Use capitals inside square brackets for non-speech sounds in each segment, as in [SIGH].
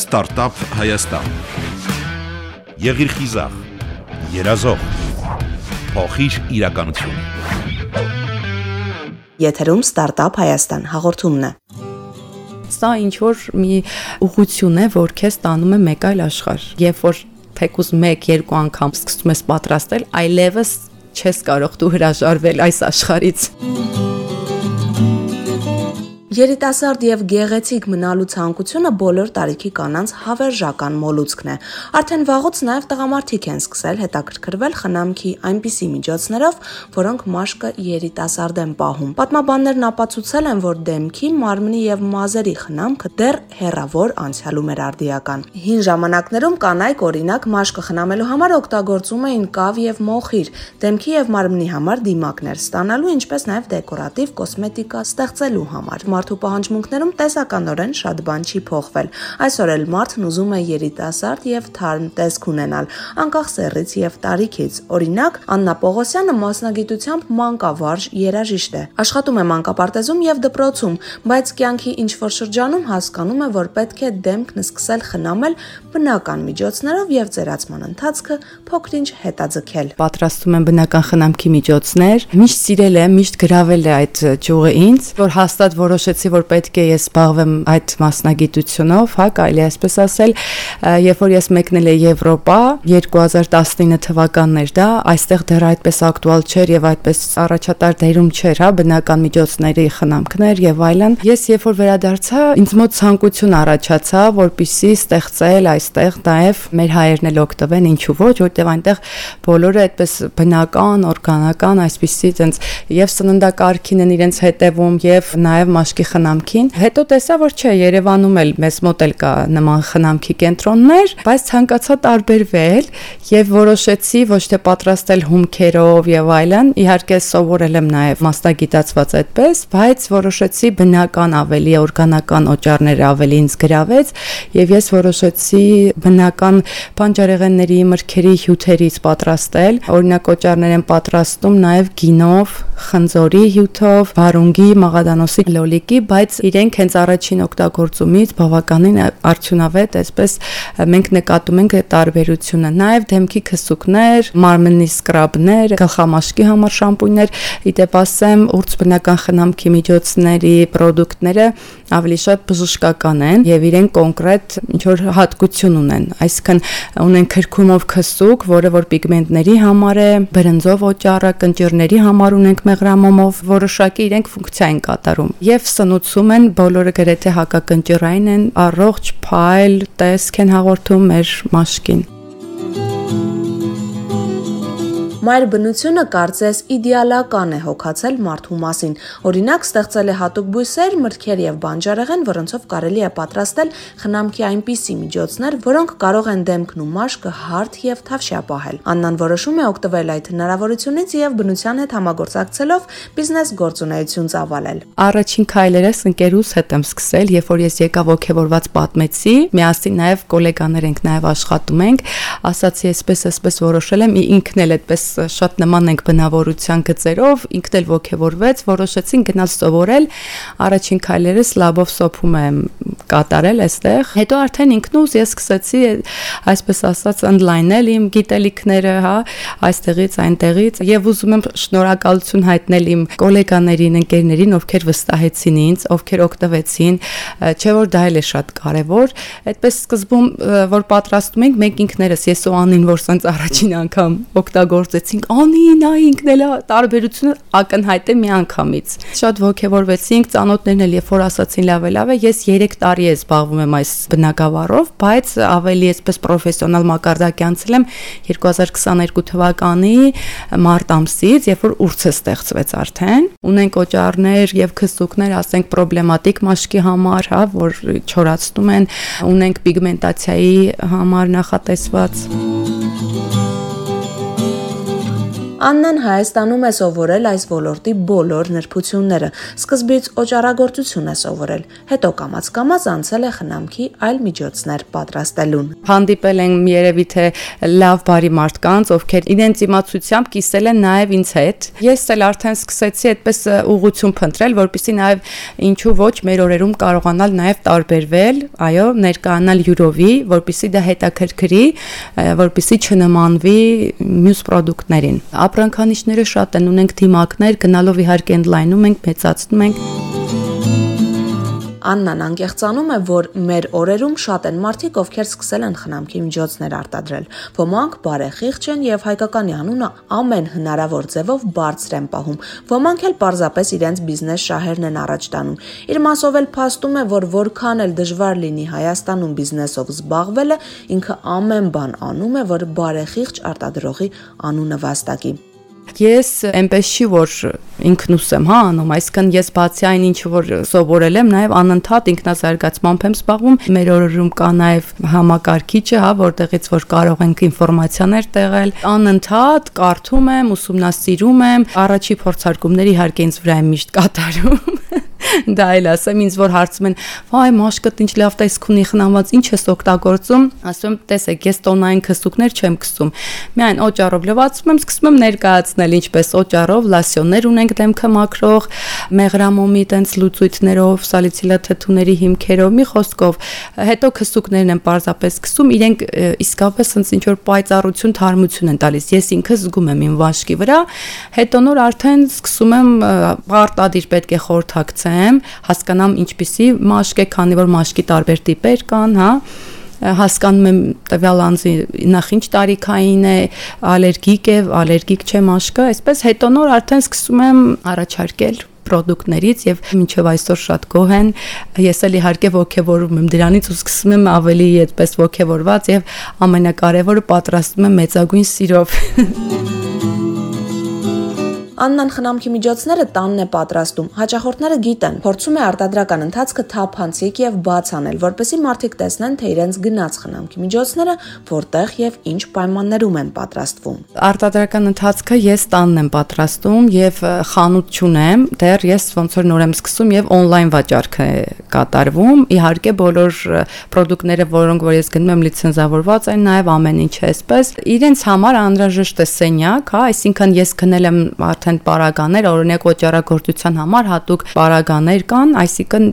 Ստարտափ Հայաստան։ Եղիր խիզախ, երազող, փոխիր իրականություն։ Եթերում Ստարտափ Հայաստան հաղորդումն է։ Սա ինչ որ մի ուղություն է, որ քեզ տանում է մեկ այլ աշխարհ։ Երբ որ թեկուզ 1-2 անգամ սկսում ես պատրաստել, այլևս չես կարող դու հրաժարվել այս աշխարից։ Երիտասարդ եւ գեղեցիկ մնալու ցանկությունը բոլոր տարիքի կանանց հավերժական մոլուցքն է։ Արդեն վաղուց նաեւ տղամարդիկ են սկսել հետաքրքրվել խնամքի այնպիսի միջոցներով, որոնք մաշկը երիտասարդ են պահում։ Պատմաբաններն ապացուցել են, որ դեմքի, մարմնի եւ մազերի խնամքը դեռ հերավոր անցյալում էր արդիական։ Հին ժամանակներում կանայք օրինակ մաշկը խնամելու համար օգտագործում էին կավ եւ մոխիր, դեմքի եւ մարմնի համար դիմակներ ստանալու, ինչպես նաեւ դեկորատիվ կոսմետիկա ստեղծելու համար մարդու պահանջմունքներում տեսականորեն շատ բան չի փոխվել։ Այսօր էլ մարդն ուզում է երիտասարդ եւ թարմ տեսք ունենալ, անկախ սեռից եւ տարիքից։ Օրինակ, Աննա Պողոսյանը մասնագիտությամբ մանկավարժ երաժիշտ է։ Աշխատում է մանկապարտեզում եւ դպրոցում, բայց կյանքի ինչ որ շրջանում հասկանում է, որ պետք է դեմքն սկսել խնամել բնական միջոցներով եւ ծերացման ընթացքը փոքրինչ հետաձգել։ Պատրաստում եմ բնական խնամքի միջոցներ։ Միշտ սիրել եմ, միշտ գրավել է այդ ճյուղը ինձ, որ հաստատ որոշ որոշեցի, որ պետք է ես զբաղվեմ այդ մասնագիտությունով, հա, կարելի այսպես ասել, երբ որ ես մեկնել եի Եվրոպա 2019 թվականներ դա, այստեղ դեռ այդպես ակտուալ չէր եւ այդպես առաջատար դերում չէր, հա, բնական միջոցների խնամքներ եւ այլն։ Ես երբ որ վերադարձա, ինձ մոտ ցանկություն առաջացավ, որպիսի ստեղծել այստեղ նաեւ մեր հայերն էլ օգտվեն, ինչու ոչ, որտեղ այնտեղ բոլորը այդպես բնական, օրգանական, այսպիսի տենց եւ սննդակարգին են իրենց հետևում եւ նաեւ մաշկի ոսկի խնամքին։ Հետո տեսա, որ չէ, Երևանում էլ մեզ մոտ էլ կա նման խնամքի կենտրոններ, բայց ցանկացա տարբերվել եւ որոշեցի ոչ թե պատրաստել հումքերով եւ այլն, իհարկե սովորել եմ նաեւ մասնագիտացված այդպես, բայց որոշեցի բնական ավելի օրգանական օճառները ավելի ինձ գրավեց եւ ես որոշեցի բնական բանջարեղենների, մրգերի հյութերից պատրաստել։ Օրինակ օճառներ են պատրաստում նաեւ գինով, խնձորի հյութով, վարունգի, մաղադանոսի լոլիկ կողմնակի, բայց իրենք հենց առաջին օգտագործումից բավականին արդյունավետ, այսպես մենք նկատում ենք տարբերությունը։ Նաև դեմքի քսուկներ, մարմնի սկրաբներ, գլխամաշկի համար շամպուններ, իդեպ ասեմ, ուրց բնական խնամքի միջոցների ապրանքները ավելի շատ բժշկական են եւ իրենք կոնկրետ ինչ որ հատկություն ունեն։ Այսինքն ունեն քրքումով քսուկ, որը որ պիգմենտների համար է, բրնձով օճառը, կնճիռների համար ունենք մեղրամոմով, որոշակի իրենք ֆունկցիա են կատարում։ Եվ սնուցում են, բոլորը գրեթե հակակնճռային են, առողջ, փայլ տեսք են հաղորդում մեր մաշկին։ Մայր բնությունը կարծես իդեալական է հոգացել մարդու մասին։ Օրինակ, ստեղծել է հատուկ բույսեր, մրգեր եւ բանջարեղեն, որոնցով կարելի է պատրաստել խնամքի այնպիսի միջոցներ, որոնք կարող են դեմքն ու մաշկը հարթ եւ թավշյա պահել։ Աննան որոշում է օգտվել այդ հնարավորությունից եւ բնության հետ համագործակցելով բիզնես գործունեություն ծավալել։ Առաջին քայլերս ընկերուս հետ եմ սկսել, երբ որ ես եկա ողջևորված պատմեցի, միասին նաեւ գոլեգաներ ենք նաեւ աշխատում ենք, ասացի, այսպես այսպես որոշել եմ ինքն էլ այդպես շատ նման ենք բնավորության գծերով, ինքն էլ ողջևորվեց, որոշեցին գնալ սովորել։ Առաջին քայլերս լաբով սոփում եմ կատարել այստեղ։ Հետո արդեն ինքնուս ես սկսեցի այսպես ասած ընդլայնել իմ գիտելիքները, հա, այստեղից այնտեղից եւ ուզում եմ շնորհակալություն հայտնել իմ գոլեգաներին, ընկերներին, ովքեր վստահեցին ինձ, ովքեր օգտվեցին, չէ որ դա էլ է շատ կարեւոր։ Այդպես սկզբում որ պատրաստում ենք մենք ինքներս ես ու Անին որ սենց առաջին անգամ օգտագործեցինք ստեղծեցինք, անի նա ինքն էլ տարբերությունը ակնհայտ է միանգամից։ Շատ ողջևորվեցինք, ծանոթներն էլ երբ որ ասացին լավ է, լավ է, ես 3 տարի է զբաղվում եմ այս բնակավարով, բայց ավելի այսպես պրոֆեսիոնալ մակարդակի անցել եմ 2022 թվականի մարտ ամսից, երբ որ ուրցը ստեղծվեց արդեն։ Ունենք օճառներ եւ քսուկներ, ասենք պրոբլեմատիկ մաշկի համար, հա, որ չորացնում են, ունենք պիգմենտացիայի համար նախատեսված Աննան Հայաստանում է սովորել այս ոլորտի բոլոր նրբությունները։ Սկզբից օճառագործություն է սովորել, հետո կամած-կամած անցել է խնամքի այլ միջոցներ պատրաստելուն։ Հանդիպել են երևի թե լավ բարի մարդկանց, ովքեր իրենց իմացությամբ կիսել են նաև ինձ հետ։ Ես էլ արդեն սկսեցի այդպես ուղություն փնտրել, որpիսի նաև ինչու ոչ մեր օրերում կարողանալ նաև տարբերվել, այո, ներկայանալ յուրովի, որpիսի դա հետաքրքրի, որpիսի չնմանվի մյուս ապրանքներին ապրանքանիշները շատ են, ունենք թիմակներ, գնալով իհարկե ընդլայնում ենք, մեծացնում ենք։ Աննան անկեղծանում է, որ մեր օրերում շատ են մարդիկ, ովքեր սկսել են խնամքի միջոցներ արտադրել։ Ոմանք բարեխիղճ են եւ հայկականի անունը ամեն հնարավոր ձևով բարձր են պահում։ Ոմանք էլ պարզապես իրենց բիզնես շահերն են առաջ տանում։ Իր մասով էլ փաստում է, որ որքան էլ դժվար լինի Հայաստանում բիզնեսով զբաղվելը, ինքը ամեն բան անում է, որ բարեխիղճ արտադրողի անունը վաստակի։ Ես այնպես չի որ ինքնուս եմ, հա, անում, այսինքն ես բացի այն ինչ որ սովորել եմ, նաև անընդհատ ինքնազարգացմամբ եմ զբաղվում։ Մեր օրերում կա նաև համակարգիչը, հա, որտեղից որ կարող ենք ինֆորմացիաներ տեղել։ Անընդհատ կարդում եմ, ուսումնասիրում եմ, առաջի փորձարկումների իհարկե ինձ վրա եմ միշտ կատարում [LAUGHS] դա էլ ասեմ ինձ որ հարցում են վայ մաշկդ ինչ լավ տեսք ունի խնամված ինչ ես օգտագործում ասում տեսեք ես տոնային քսուկներ չեմ քսում միայն օճառով լվացում եմ սկսում եմ ներկայացնել ինչպես օճառով լասյոններ ունենք դեմքը մաքրող մեղրամոմի տենց լուծույթներով սալիցիլաթթուների հիմքերով մի խոսքով հետո քսուկներն են պարզապես քսում իրենք իսկապես ոնց ինչ որ պայծառություն թարմություն են տալիս ես ինքս զգում եմ իմ վաշկի վրա հետո նոր արդեն սկսում եմ արտադիր պետք է խորթակցեմ հասկանամ ինչպիսի մաշկ է, քանի որ մաշկի տարբեր տիպեր կան, հա հասկանում եմ տվյալ անձի նախ ինչ տարիքային է, ալերգիկ է, ալերգիկ չէ մաշկը, այսպես հետո նոր արդեն սկսում եմ առաջարկել պրոդուկտներից եւ մինչեւ այսօր շատ գոհ են ես էլ իհարկե ողջևորում եմ դրանից ու սկսում եմ ավելի այդպես ողջևորված եւ ամենակարևորը պատրաստում եմ մեծագույն սիրով [LAUGHS] Աննան խնամքի միջոցները տանն է պատրաստում։ Հաճախորդները գիտեն, փորձում է արտադրական ընթացքը թափանցիկ եւ բաց անել, որպեսզի մարդիկ տեսնեն, թե իրենց գնաց խնամքի միջոցները որտեղ եւ ինչ պայմաններում են պատրաստվում։ Արտադրական ընթացքը ես տանն եմ պատրաստում եւ խանութ չունեմ, դեռ ես ոնց որ նոր եմ սկսում եւ on-line վաճառք է կատարվում։ Իհարկե բոլոր ապրանքները, որոնք որ ես գնում եմ լիցենզավորված են, նաեւ ամեն ինչ էսպես։ Իրենց համար անհրաժեշտ է սենյակ, հա, այսինքն ես գնել եմ արդեն արդեն պարագաներ, օրինակ օճառագործության համար հատուկ պարագաներ կան, այսինքն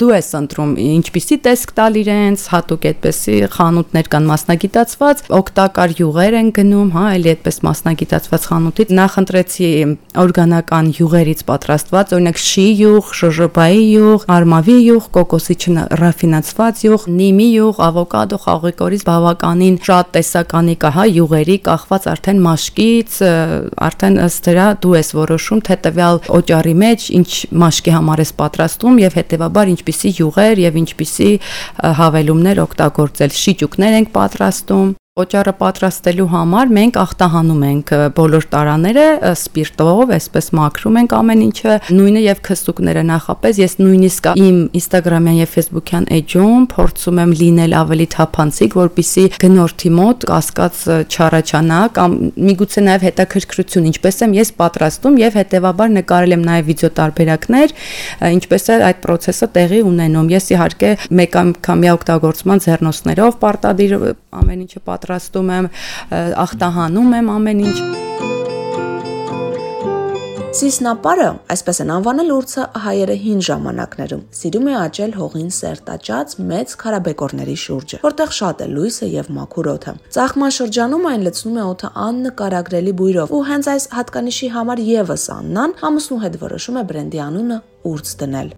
դու ես ընտրում ինչպիսի տեսք տալ իրենց, հատուկ այդպեսի խանութներ կան մասնագիտացված, օգտակար յուղեր են գնում, հա, էլի այդպես մասնագիտացված խանութից նախ ընտրեցի օրգանական յուղերից պատրաստված, օրինակ շի յուղ, շոժոբայի յուղ, արմավի յուղ, կոկոսի չրաֆինացված յուղ, նիմի յուղ, ավոկադո, խաղիկորից բավականին շատ տեսականի կա, հա, յուղերի կախված արդեն մաշկից, արդեն ըստ դրա դու դու ես որոշում թե տվյալ օճառի մեջ ինչ մաշկի համար ես պատրաստում եւ հետեւաբար ինչպիսի յուղեր եւ ինչպիսի հավելումներ օգտագործել շիճուկներ ենք պատրաստում Օճառը պատրաստելու համար մենք ախտահանում ենք բոլոր տարաները սպիրտով, այսպես մաքրում ենք ամեն ինչը, նույնը եւ քստուկները նախապես ես նույնիսկ իմ Instagram-յան եւ Facebook-յան էջում փորձում եմ լինել ավելի թափանցիկ, որpիսի գնորդի մոտ կասկած չառաջանա կամ միգուցե նաեւ հետաքրքրություն, ինչպես եմ ես պատրաստում եւ հետեւաբար նկարել եմ նաեւ վիդեո տարբերակներ, ինչպես է այդ process-ը տեղի ունենում։ Ես իհարկե մեկ անգամյա օգտագործման ձեռնոցներով պարտադիր ամեն ինչը պատրաստում եմ, ախտահանում եմ ամեն ինչ։ Սիսնապարը, այսպես են անվանել ուրցը հայերը հին ժամանակներում, սիրում է աճել հողին սերտաճած մեծ քարաբեկորների շուրջը, որտեղ շատ է լույսը եւ մաքուր օդը։ Ծաղկման շրջանում այն լցնում է օդը աննկարագրելի բույրով, ու հենց այս հատկանիշի համար եւս Աննան ամուսնու հետ որոշում է բրենդի անունը ուրց դնել։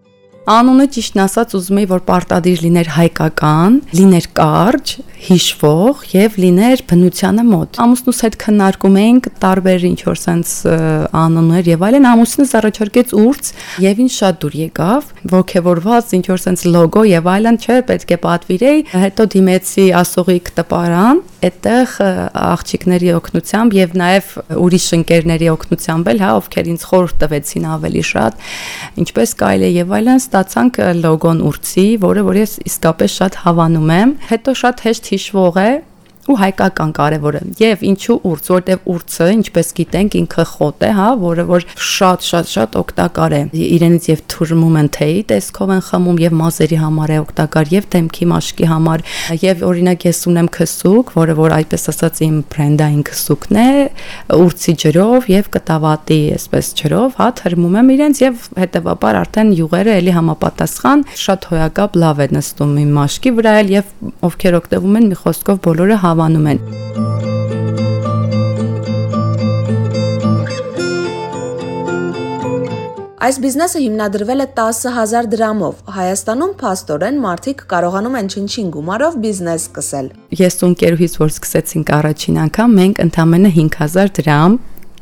Անունը ճիշտն ասած ուզում էի որ պարտադիր լիներ հայկական, լիներ կարճ, հիշվող եւ լիներ բնությանը մոտ։ Ամուսնուս հետ քննարկում էինք տարբեր ինչ որ sense անուններ եւ այլն, ամուսինս առաջարկեց ուրց եւ ինձ շատ դուր եկավ, ողքեվորված ինչ որ sense լոգո եւ այլն, չէ, պետք է պատվիրեի, հետո դիմեցի ասողիկ տպարան, այդտեղ աղջիկների օգնությամբ եւ նաեւ ուրիշ ընկերների օգնությամբ էլ, հա, ովքեր ինձ խորհուրդ տվեցին ավելի շատ, ինչպես կարելի եւ այլն ստացանք լոգոն ուրցի, որը որ ես իսկապես շատ հավանում եմ։ Հետո շատ հեշտ հիշվող է, ու հայկական կարևորը. Եւ ինչու ուրց որտեվ ուրցը ինչպես գիտենք ինքը խոտ է հա որը որ շատ շատ շատ օգտակար է իրենից եւ թուրմում են թեյի տեսքով են խմում եւ մազերի համար է օգտակար եւ դեմքի մաշկի համար եւ օրինակ ես ունեմ քսուկ որը որ այդպես ասած իմ բրենդային քսուկն է ուրցի ջրով եւ կտավատի այսպես ջրով հա թրմում եմ իրենց եւ հետեւաբար արդեն յուղերը էլի համապատասխան շատ հոյակապ լավ է նստում իմ մաշկի վրա եւ ովքեր օգտվում են մի խոսքով բոլորը հավանում են։ Այս բիզնեսը հիմնադրվել է 10000 դրամով։ Հայաստանում փաստորեն մարդիկ կարողանում են չնչին գումարով բիզնես սկսել։ Ես ու ընկերուհիս որ սկսեցինք առաջին անգամ, մենք ընդամենը 5000 դրամ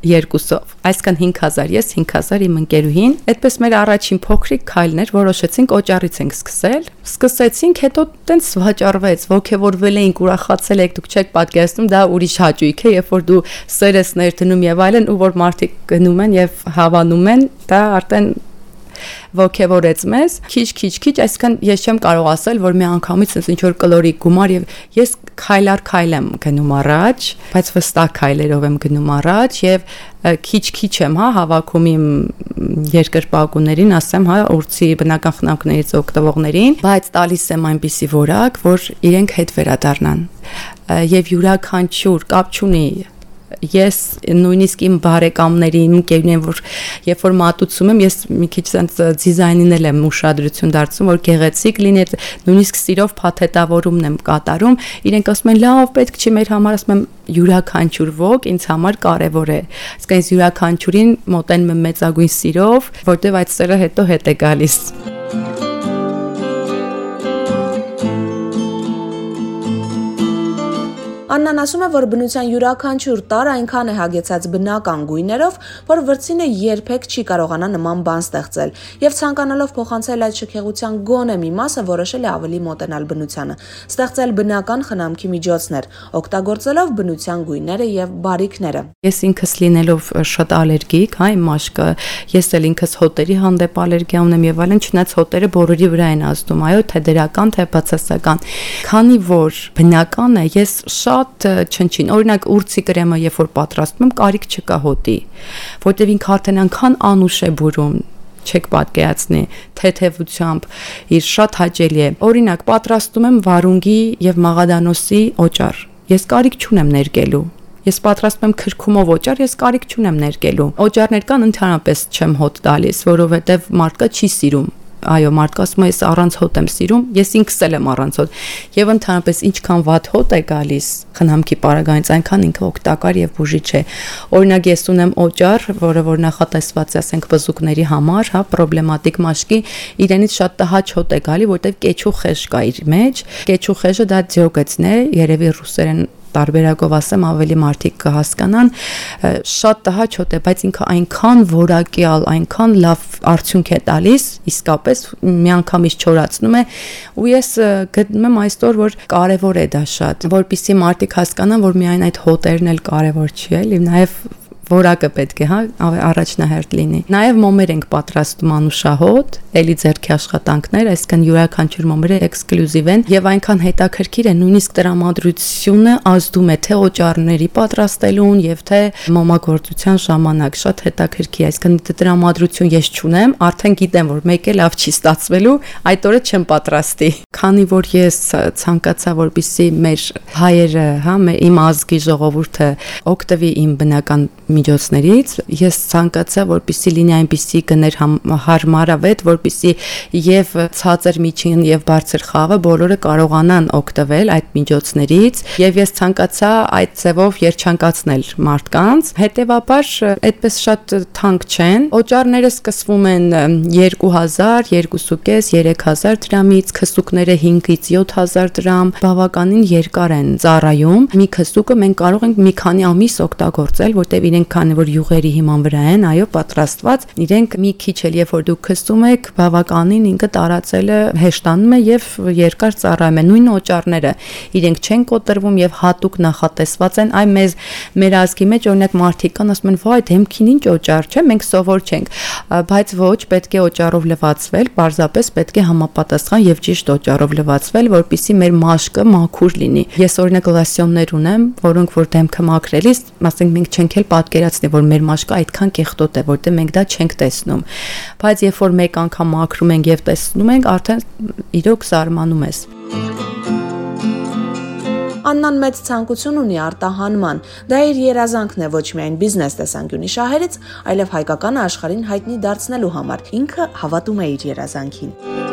երկուսով։ Այսքան 5000 ես 5000 իմ ընկերուհին։ Այդպես մեր առաջին փոքրիկ քայլներ որոշեցինք օճառից ենք սկսել։ Սկսեցինք, հետո տենց վաճառվեց, ողքեվորվել էինք, ուրախացել եք, դուք չեք պատկերացնում, դա ուրիշ հաճույք է, երբ որ դու սերես ներդնում եւ այլն, ու որ մարդիկ գնում են եւ հավանում են, դա արդեն ողքեվորեց մեզ քիչ քիչ քիչ այսքան ես չեմ կարող ասել որ մի անգամից ինչ որ կլորիկ գումար եւ ես քայլար քայլ եմ գնում առաջ բայց վստահ քայլերով եմ գնում առաջ եւ քիչ-քիչ եմ, հա, հավաքում իմ երկրպագուներին, ասեմ, հա, ուրցի բնական խնամքներից օգտվողներին, բայց տալիս եմ այնպիսի որակ, որ իրենք հետ վերադառնան։ Եվ յուրաքանչյուր կապ չունի ես նույնիսկ իմ բարեկամներին, ընկերներին, որ երբ որ մատուցում եմ, ես մի քիչ sense դիզայնին էլ եմ ուշադրություն դարձում, որ գեղեցիկ լինի, նույնիսկ սիրով փաթեթավորումն եմ կատարում, իրենք ասում են լավ, պետք չի մեր համար, ասում եմ յուրաքանչյուր ոգ ինձ համար կարևոր է։ Իսկ այս յուրաքանչյուրին մոտենում եմ մեծագույն սիրով, որտեվ այդ սերը հետո հետ է գալիս։ Աննան ասում է, որ բնության յուրաքանչյուր տար այնքան է հագեցած բնական գույներով, որ վրցինը երբեք չի կարողանա նման բան ստեղծել, եւ ցանկանալով փոխանցել այդ շքեղության գոնե մի մասը որոշել է ավելի մոտենալ բնությանը, ստեղծել բնական խնամքի միջոցներ, օգտագործելով բնության գույները եւ բարիկները։ Ես ինքս լինելով շատ ալերգիկ, հա, իմ մաշկը, ես էլ ինքս հոտերի հանդեպ ալերգիա ունեմ եւ այլն, չնայած հոտերը բոլորի վրա են ազդում, այո, թե դրական, թե բացասական։ Քանի որ բնական է, ես շատ շատ չնչին։ Օրինակ ուրցի կրեմը երբ որ պատրաստում եմ, կարիք չկա հոտի, որտեվ ինքը արդեն անկան անուշ է բուրում չեք պատկերացնի թեթևությամբ իր շատ հաճելի է օրինակ պատրաստում եմ վարունգի եւ մաղադանոսի օճառ ես կարիք չունեմ ներկելու Ես պատրաստում եմ քրքումով օճառ, ես կարիք չունեմ ներկելու։ Օճառներ կան ընդհանրապես չեմ հոտ տալիս, որովհետև մարդկա չի սիրում այո, մարդը ասում է, ես առանց հոտ եմ սիրում, ես ինքս էլ եմ առանց հոտ։ Եվ ընդհանրապես ինչքան վատ հոտ է գալիս խնամքի պարագայից, այնքան ինքը օգտակար եւ բուժիչ է։ Օրինակ ես ունեմ օճառ, որը որ նախատեսված է, ասենք, բզուկների համար, հա, պրոբլեմատիկ մաշկի, իրենից շատ տհաճ հոտ է գալի, որտեվ կեչու խեժ կա իր մեջ։ Կեչու խեժը դա ձյոգեցն է, երևի ռուսերեն տարբերակով ասեմ ավելի մարդիկ կհասկանան շատ տհաճ հոտ է բայց ինքը այնքան որակյալ այնքան լավ արդյունք է տալիս իսկապես միանգամից չորացնում է ու ես գտնում եմ այսօր որ կարևոր է դա շատ որpիսի մարդիկ հասկանան որ միայն այդ հոտերն էլ կարևոր չի էլի նաև որակը պետք է, հա, առաջնահերթ լինի։ Նաև մոմեր ենք պատրաստում անուշահոտ, էլի ձերքի աշխատանքներ, այսինքն յուրաքանչյուր մոմերը էքսկլյուզիվ են եւ այնքան հետաքրքիր է նույնիսկ տրամադրությունը ազդում է թե օճառների պատրաստելուն եւ թե մոմագործության ժամանակ շատ հետաքրքիր, այսինքն տրամադրություն ես չունեմ, արդեն գիտեմ որ մեկ է լավ չի ստացվելու, այդ օրը չեմ պատրաստի։ Քանի որ ես ցանկացա որպիսի մեր հայերը, հա, իմ ազգի ժողովուրդը օգտվի իմ բնական միջոցներից ես ցանկացա որպիսի լինի այնպիսի գներ հարմարավետ որպիսի եւ ցածր միջին եւ բարձր խավը բոլորը կարողանան օգտվել այդ միջոցներից եւ ես ցանկացա այդ ձևով երջանկացնել մարդկանց հետեւաբար այդպես շատ թանկ չեն օճառները սկսվում են 2000 2.5 3000 դրամից քսուկները 5-ից 7000 դրամ բավականին երկար են ծառայում մի քսուկը մենք կարող ենք մի քանի ամիս օգտագործել որտեղ իրենք քանի որ յուղերի հիման վրա են, այո, պատրաստված, իրենք մի քիչ էլ երբ որ դուք քստում եք, բավականին ինքը տարածելը հեշտանում է եւ երկար ծառայում է։ Նույն օճառները իրենք չեն կոտրվում եւ հատուկ նախատեսված են այ մեզ մեր ազգի մեջ օրինակ մարդիկ կան ասում են վայ դեմքին ինչ օճառ չէ մենք սովոր չենք բայց ոչ պետք է օճառով լվացվել պարզապես պետք է համապատասխան եւ ճիշտ օճառով լվացվել որpիսի մեր մաշկը մաքուր լինի ես օրինակ լասյոններ ունեմ որոնք որ դեմքը մաքրելիս ասենք մենք չենք էլ պատկերացնի որ մեր մաշկը այդքան կեղտոտ է որտեղ մենք դա չենք տեսնում բայց երբ որ մեկ անգամ մաքրում ենք եւ տեսնում ենք արդեն իրոք զարմանում ես Աննան մեծ ցանկություն ունի արտահանման։ Դա իր երազանքն է ոչ միայն բիզնես տեսանկյունի շահերից, այլև հայկական աշխարհին հայտնի դարձնելու համար։ Ինքը հավատում է իր երազանքին։